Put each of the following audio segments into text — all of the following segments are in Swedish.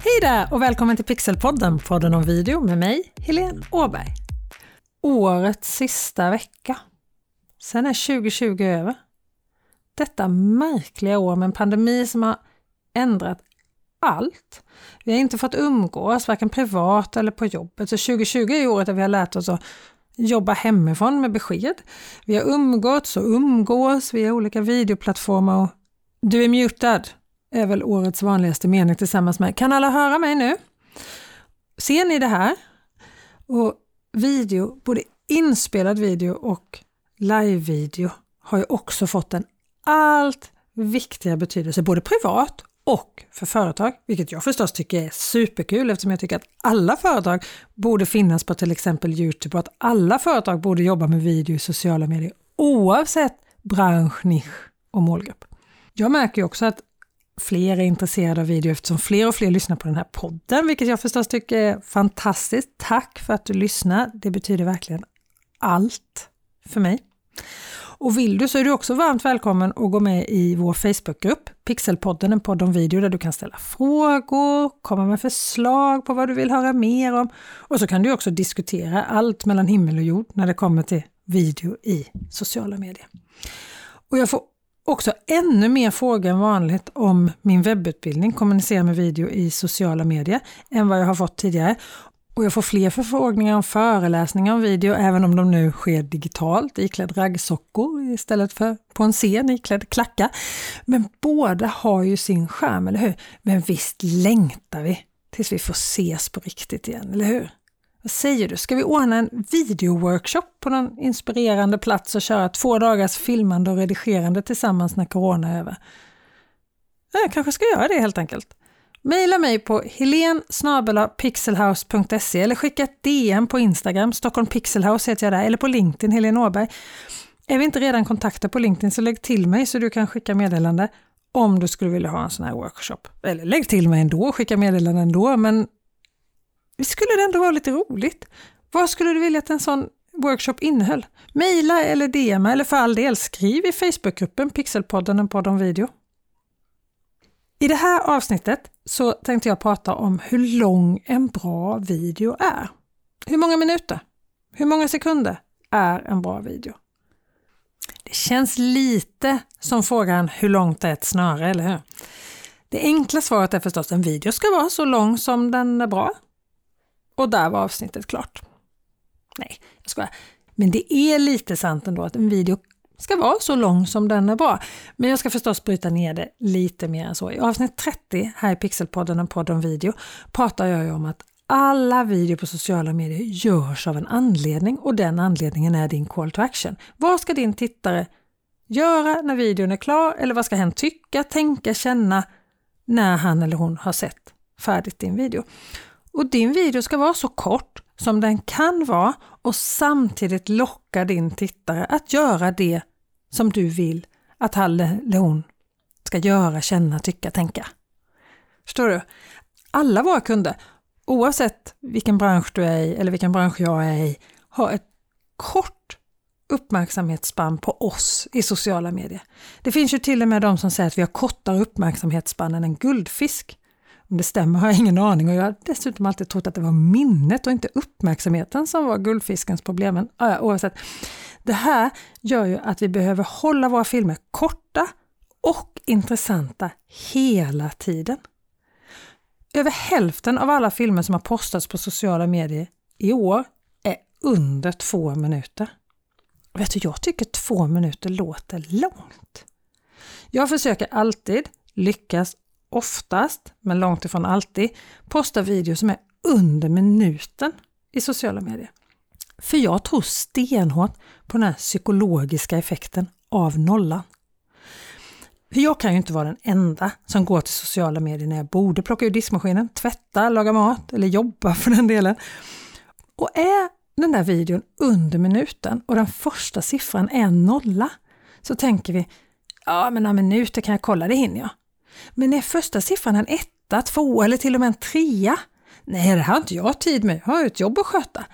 Hej där och välkommen till Pixelpodden, podden om video med mig, Helene Åberg. Årets sista vecka. Sen är 2020 över. Detta märkliga år med en pandemi som har ändrat allt. Vi har inte fått umgås, varken privat eller på jobbet. Så 2020 är året där vi har lärt oss att jobba hemifrån med besked. Vi har umgåtts och umgås via olika videoplattformar. Och du är mutad är väl årets vanligaste mening tillsammans med Kan alla höra mig nu? Ser ni det här? Och video, både inspelad video och live-video har ju också fått en allt viktigare betydelse, både privat och för företag, vilket jag förstås tycker är superkul eftersom jag tycker att alla företag borde finnas på till exempel Youtube och att alla företag borde jobba med video i sociala medier oavsett bransch, nisch och målgrupp. Jag märker också att fler är intresserade av video eftersom fler och fler lyssnar på den här podden, vilket jag förstås tycker är fantastiskt. Tack för att du lyssnar. Det betyder verkligen allt för mig. Och vill du så är du också varmt välkommen att gå med i vår Facebookgrupp Pixelpodden, en podd om video där du kan ställa frågor, komma med förslag på vad du vill höra mer om. Och så kan du också diskutera allt mellan himmel och jord när det kommer till video i sociala medier. Och jag får också ännu mer frågor än vanligt om min webbutbildning Kommunicera med video i sociala medier än vad jag har fått tidigare. Och jag får fler förfrågningar om föreläsningar om video, även om de nu sker digitalt iklädd raggsockor istället för på en scen iklädd klacka. Men båda har ju sin skärm, eller hur? Men visst längtar vi tills vi får ses på riktigt igen, eller hur? Vad säger du? Ska vi ordna en videoworkshop på någon inspirerande plats och köra två dagars filmande och redigerande tillsammans när corona är över? Jag kanske ska göra det helt enkelt. Maila mig på helen pixelhouse.se eller skicka ett DM på Instagram, Stockholm Pixelhouse heter jag där, eller på LinkedIn, Helene Åberg. Är vi inte redan kontakter på LinkedIn så lägg till mig så du kan skicka meddelande om du skulle vilja ha en sån här workshop. Eller lägg till mig ändå, skicka meddelande ändå, men skulle det ändå vara lite roligt. Vad skulle du vilja att en sån workshop innehöll? Maila eller DM eller för all del skriv i Facebookgruppen Pixelpodden, en podd om video. I det här avsnittet så tänkte jag prata om hur lång en bra video är. Hur många minuter? Hur många sekunder är en bra video? Det känns lite som frågan hur långt är ett snöre, eller hur? Det enkla svaret är förstås att en video ska vara så lång som den är bra. Och där var avsnittet klart. Nej, jag skojar. Men det är lite sant ändå att en video ska vara så lång som den är bra. Men jag ska förstås bryta ner det lite mer än så. I avsnitt 30 här i Pixelpodden, en podd om video, pratar jag ju om att alla videor på sociala medier görs av en anledning och den anledningen är din call to action. Vad ska din tittare göra när videon är klar eller vad ska hen tycka, tänka, känna när han eller hon har sett färdigt din video? Och din video ska vara så kort som den kan vara och samtidigt locka din tittare att göra det som du vill att han eller hon ska göra, känna, tycka, tänka. Förstår du? Alla våra kunder, oavsett vilken bransch du är i eller vilken bransch jag är i, har ett kort uppmärksamhetsspann på oss i sociala medier. Det finns ju till och med de som säger att vi har kortare uppmärksamhetsspann än en guldfisk. Om det stämmer har jag ingen aning och jag har dessutom alltid trott att det var minnet och inte uppmärksamheten som var guldfiskens problem. Men oavsett, det här gör ju att vi behöver hålla våra filmer korta och intressanta hela tiden. Över hälften av alla filmer som har postats på sociala medier i år är under två minuter. Vet du, jag tycker två minuter låter långt. Jag försöker alltid lyckas oftast, men långt ifrån alltid, posta videos som är under minuten i sociala medier. För jag tror stenhårt på den här psykologiska effekten av nollan. För jag kan ju inte vara den enda som går till sociala medier när jag borde plocka ur diskmaskinen, tvätta, laga mat eller jobba för den delen. Och är den där videon under minuten och den första siffran är en nolla så tänker vi, ja men några minuter kan jag kolla, det hinner jag. Men är första siffran en etta, två eller till och med en trea? Nej, det har inte jag tid med, jag har ett jobb att sköta.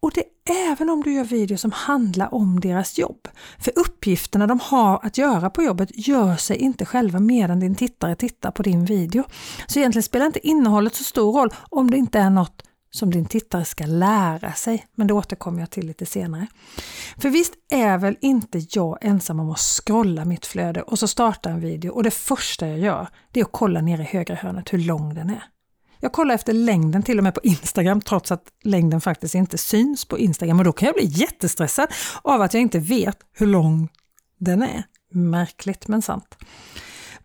Och det är även om du gör videor som handlar om deras jobb. För uppgifterna de har att göra på jobbet gör sig inte själva medan din tittare tittar på din video. Så egentligen spelar inte innehållet så stor roll om det inte är något som din tittare ska lära sig, men det återkommer jag till lite senare. För visst är väl inte jag ensam om att scrolla mitt flöde och så starta en video och det första jag gör det är att kolla ner i högra hörnet hur lång den är. Jag kollar efter längden till och med på Instagram trots att längden faktiskt inte syns på Instagram och då kan jag bli jättestressad av att jag inte vet hur lång den är. Märkligt men sant.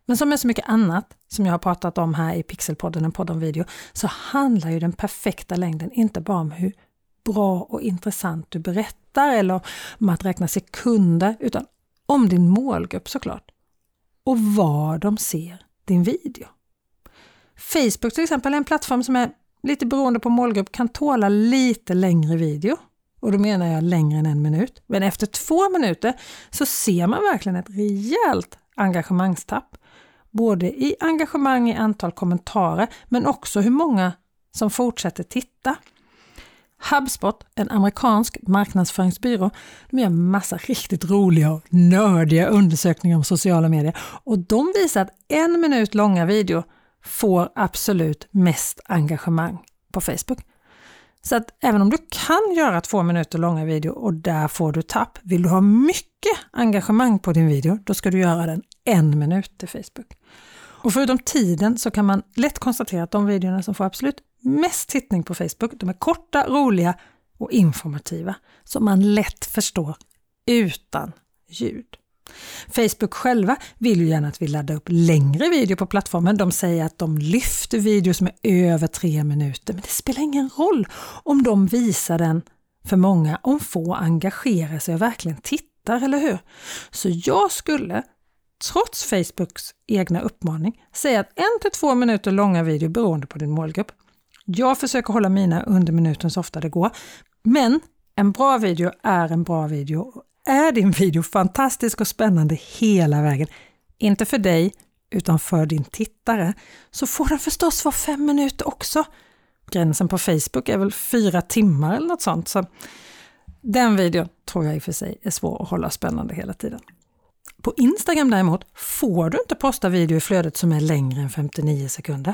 Men som med så mycket annat som jag har pratat om här i Pixelpodden, en podd om video, så handlar ju den perfekta längden inte bara om hur bra och intressant du berättar eller om att räkna sekunder, utan om din målgrupp såklart. Och var de ser din video. Facebook till exempel är en plattform som är lite beroende på målgrupp kan tåla lite längre video. Och då menar jag längre än en minut. Men efter två minuter så ser man verkligen ett rejält engagemangstapp. Både i engagemang i antal kommentarer men också hur många som fortsätter titta. HubSpot, en amerikansk marknadsföringsbyrå, de gör massa riktigt roliga och nördiga undersökningar om sociala medier och de visar att en minut långa video får absolut mest engagemang på Facebook. Så att även om du kan göra två minuter långa video och där får du tapp, vill du ha mycket engagemang på din video, då ska du göra den en minut till Facebook. Och förutom tiden så kan man lätt konstatera att de videorna som får absolut mest tittning på Facebook, de är korta, roliga och informativa, som man lätt förstår utan ljud. Facebook själva vill ju gärna att vi laddar upp längre video på plattformen. De säger att de lyfter videor som är över tre minuter, men det spelar ingen roll om de visar den för många, om få engagerar sig och verkligen tittar, eller hur? Så jag skulle, trots Facebooks egna uppmaning, säga att en till två minuter långa video beroende på din målgrupp. Jag försöker hålla mina under minuten så ofta det går, men en bra video är en bra video är din video fantastisk och spännande hela vägen, inte för dig utan för din tittare, så får den förstås vara fem minuter också. Gränsen på Facebook är väl fyra timmar eller något sånt. Så den videon tror jag i och för sig är svår att hålla spännande hela tiden. På Instagram däremot får du inte posta video i flödet som är längre än 59 sekunder.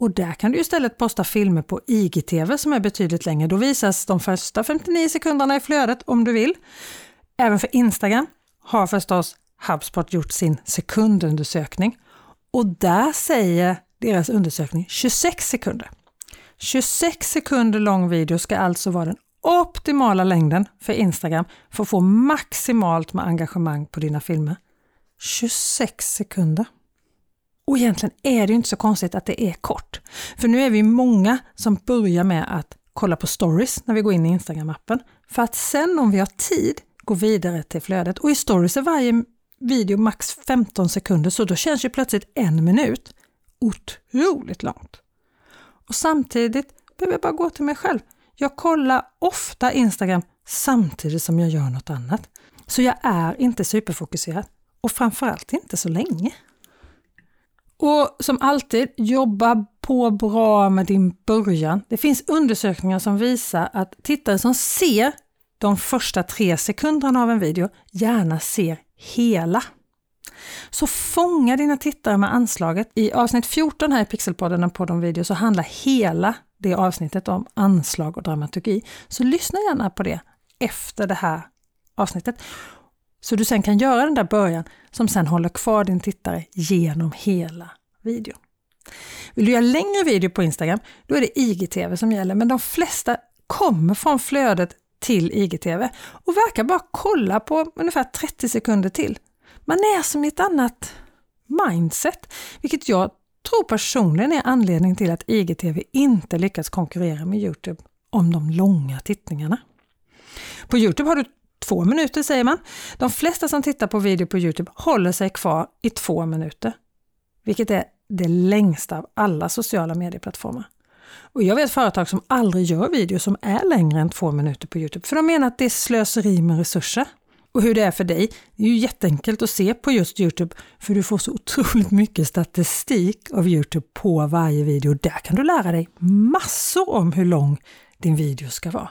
Och där kan du istället posta filmer på IGTV som är betydligt längre. Då visas de första 59 sekunderna i flödet om du vill. Även för Instagram har förstås HubSpot gjort sin sekundundersökning och där säger deras undersökning 26 sekunder. 26 sekunder lång video ska alltså vara den optimala längden för Instagram för att få maximalt med engagemang på dina filmer. 26 sekunder. Och egentligen är det inte så konstigt att det är kort. För nu är vi många som börjar med att kolla på stories när vi går in i Instagram-appen. För att sen om vi har tid gå vidare till flödet. Och i stories är varje video max 15 sekunder så då känns ju plötsligt en minut otroligt långt. Och samtidigt behöver jag bara gå till mig själv. Jag kollar ofta Instagram samtidigt som jag gör något annat. Så jag är inte superfokuserad och framförallt inte så länge. Och som alltid, jobba på bra med din början. Det finns undersökningar som visar att tittare som ser de första tre sekunderna av en video gärna ser hela. Så fånga dina tittare med anslaget. I avsnitt 14 här i Pixelpodden på de video så handlar hela det avsnittet om anslag och dramaturgi. Så lyssna gärna på det efter det här avsnittet. Så du sen kan göra den där början som sen håller kvar din tittare genom hela videon. Vill du göra längre video på Instagram, då är det IGTV som gäller, men de flesta kommer från flödet till IGTV och verkar bara kolla på ungefär 30 sekunder till. Man är som i ett annat mindset, vilket jag tror personligen är anledningen till att IGTV inte lyckats konkurrera med Youtube om de långa tittningarna. På Youtube har du två minuter säger man. De flesta som tittar på video på Youtube håller sig kvar i två minuter, vilket är det längsta av alla sociala medieplattformar. Och jag vet företag som aldrig gör videos som är längre än två minuter på Youtube, för de menar att det är slöseri med resurser. Och hur det är för dig, det är ju jätteenkelt att se på just Youtube, för du får så otroligt mycket statistik av Youtube på varje video. Där kan du lära dig massor om hur lång din video ska vara.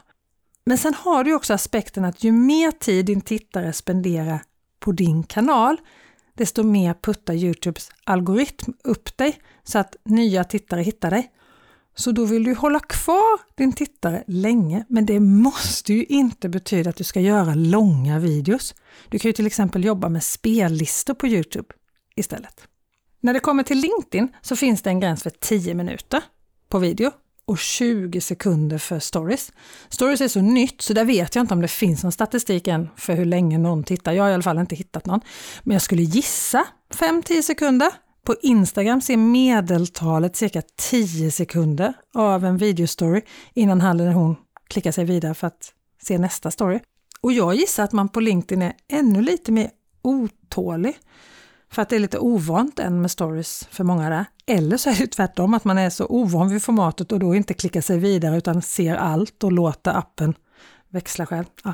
Men sen har du också aspekten att ju mer tid din tittare spenderar på din kanal, desto mer puttar Youtubes algoritm upp dig så att nya tittare hittar dig. Så då vill du hålla kvar din tittare länge, men det måste ju inte betyda att du ska göra långa videos. Du kan ju till exempel jobba med spellistor på Youtube istället. När det kommer till LinkedIn så finns det en gräns för 10 minuter på video och 20 sekunder för stories. Stories är så nytt så där vet jag inte om det finns någon statistik än för hur länge någon tittar. Jag har i alla fall inte hittat någon. Men jag skulle gissa 5-10 sekunder. På Instagram ser medeltalet cirka 10 sekunder av en videostory innan han eller hon klickar sig vidare för att se nästa story. Och jag gissar att man på LinkedIn är ännu lite mer otålig för att det är lite ovant än med stories för många där. Eller så är det tvärtom, att man är så ovan vid formatet och då inte klickar sig vidare utan ser allt och låter appen växla själv. Ja.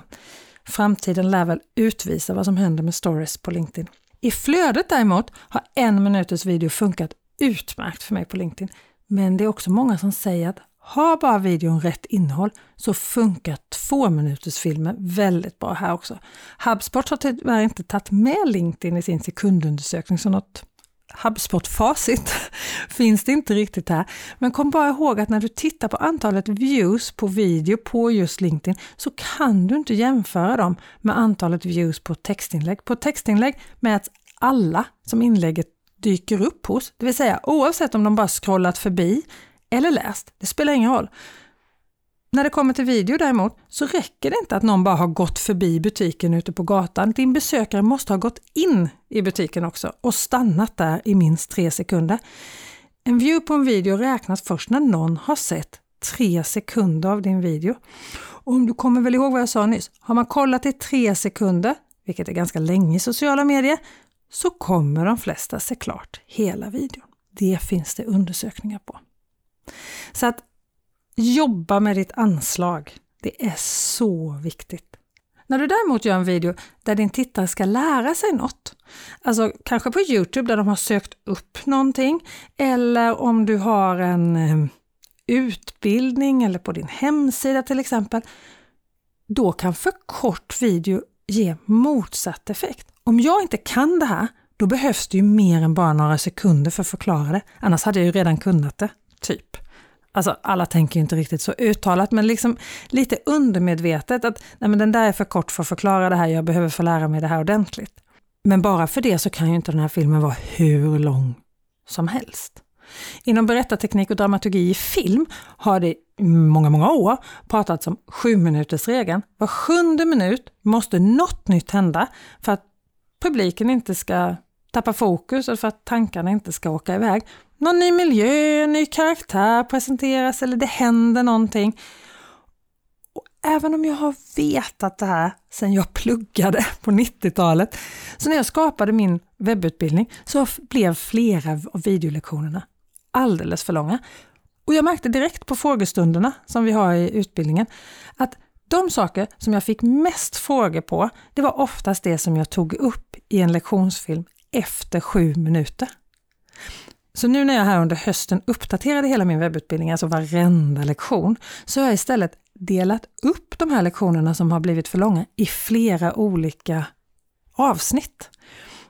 Framtiden lär väl utvisa vad som händer med stories på LinkedIn. I flödet däremot har en minuters video funkat utmärkt för mig på LinkedIn. Men det är också många som säger att har bara videon rätt innehåll så funkar två minuters filmer väldigt bra här också. HubSpot har tyvärr inte tagit med LinkedIn i sin sekundundersökning som något HubSpot-facit finns det inte riktigt här. Men kom bara ihåg att när du tittar på antalet views på video på just LinkedIn så kan du inte jämföra dem med antalet views på textinlägg. På textinlägg mäts alla som inlägget dyker upp hos, det vill säga oavsett om de bara scrollat förbi eller läst, det spelar ingen roll. När det kommer till video däremot så räcker det inte att någon bara har gått förbi butiken ute på gatan. Din besökare måste ha gått in i butiken också och stannat där i minst tre sekunder. En view på en video räknas först när någon har sett tre sekunder av din video. Och om du kommer väl ihåg vad jag sa nyss, har man kollat i tre sekunder, vilket är ganska länge i sociala medier, så kommer de flesta se klart hela videon. Det finns det undersökningar på. Så att jobba med ditt anslag. Det är så viktigt. När du däremot gör en video där din tittare ska lära sig något, alltså kanske på Youtube där de har sökt upp någonting, eller om du har en eh, utbildning eller på din hemsida till exempel, då kan för kort video ge motsatt effekt. Om jag inte kan det här, då behövs det ju mer än bara några sekunder för att förklara det. Annars hade jag ju redan kunnat det, typ. Alltså alla tänker inte riktigt så uttalat, men liksom lite undermedvetet att nej men den där är för kort för att förklara det här, jag behöver få lära mig det här ordentligt. Men bara för det så kan ju inte den här filmen vara hur lång som helst. Inom berättarteknik och dramaturgi i film har det i många, många år pratats om sju minuters regeln. Var sjunde minut måste något nytt hända för att publiken inte ska tappa fokus och för att tankarna inte ska åka iväg någon ny miljö, ny karaktär presenteras eller det händer någonting. Och även om jag har vetat det här sedan jag pluggade på 90-talet, så när jag skapade min webbutbildning så blev flera av videolektionerna alldeles för långa. Och jag märkte direkt på frågestunderna som vi har i utbildningen att de saker som jag fick mest frågor på, det var oftast det som jag tog upp i en lektionsfilm efter sju minuter. Så nu när jag här under hösten uppdaterade hela min webbutbildning, alltså varenda lektion, så har jag istället delat upp de här lektionerna som har blivit för långa i flera olika avsnitt.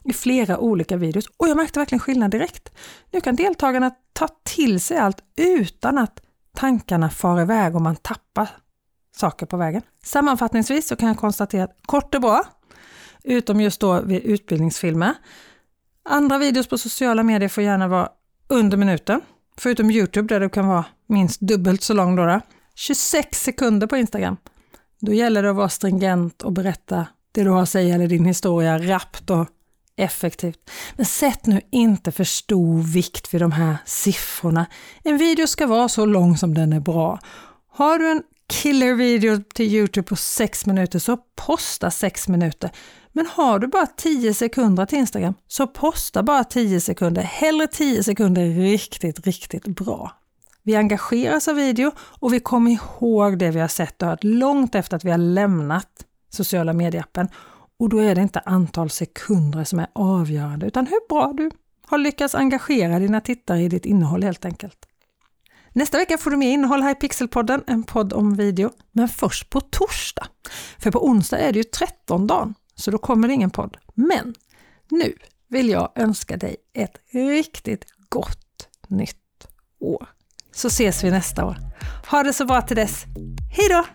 I flera olika videos. Och jag märkte verkligen skillnad direkt. Nu kan deltagarna ta till sig allt utan att tankarna far iväg och man tappar saker på vägen. Sammanfattningsvis så kan jag konstatera att kort är bra, utom just då vid utbildningsfilmer. Andra videos på sociala medier får gärna vara under minuten, förutom Youtube där du kan vara minst dubbelt så lång. Då, då. 26 sekunder på Instagram. Då gäller det att vara stringent och berätta det du har att säga eller din historia rappt och effektivt. Men sätt nu inte för stor vikt vid de här siffrorna. En video ska vara så lång som den är bra. Har du en killer video till Youtube på 6 minuter så posta 6 minuter. Men har du bara 10 sekunder till Instagram så posta bara 10 sekunder, hellre 10 sekunder riktigt, riktigt bra. Vi engageras av video och vi kommer ihåg det vi har sett och hört långt efter att vi har lämnat sociala medieappen. Och då är det inte antal sekunder som är avgörande utan hur bra du har lyckats engagera dina tittare i ditt innehåll helt enkelt. Nästa vecka får du mer innehåll här i Pixelpodden, en podd om video. Men först på torsdag. För på onsdag är det ju 13 dagen, så då kommer det ingen podd. Men nu vill jag önska dig ett riktigt gott nytt år. Så ses vi nästa år. Ha det så bra till dess. Hej då!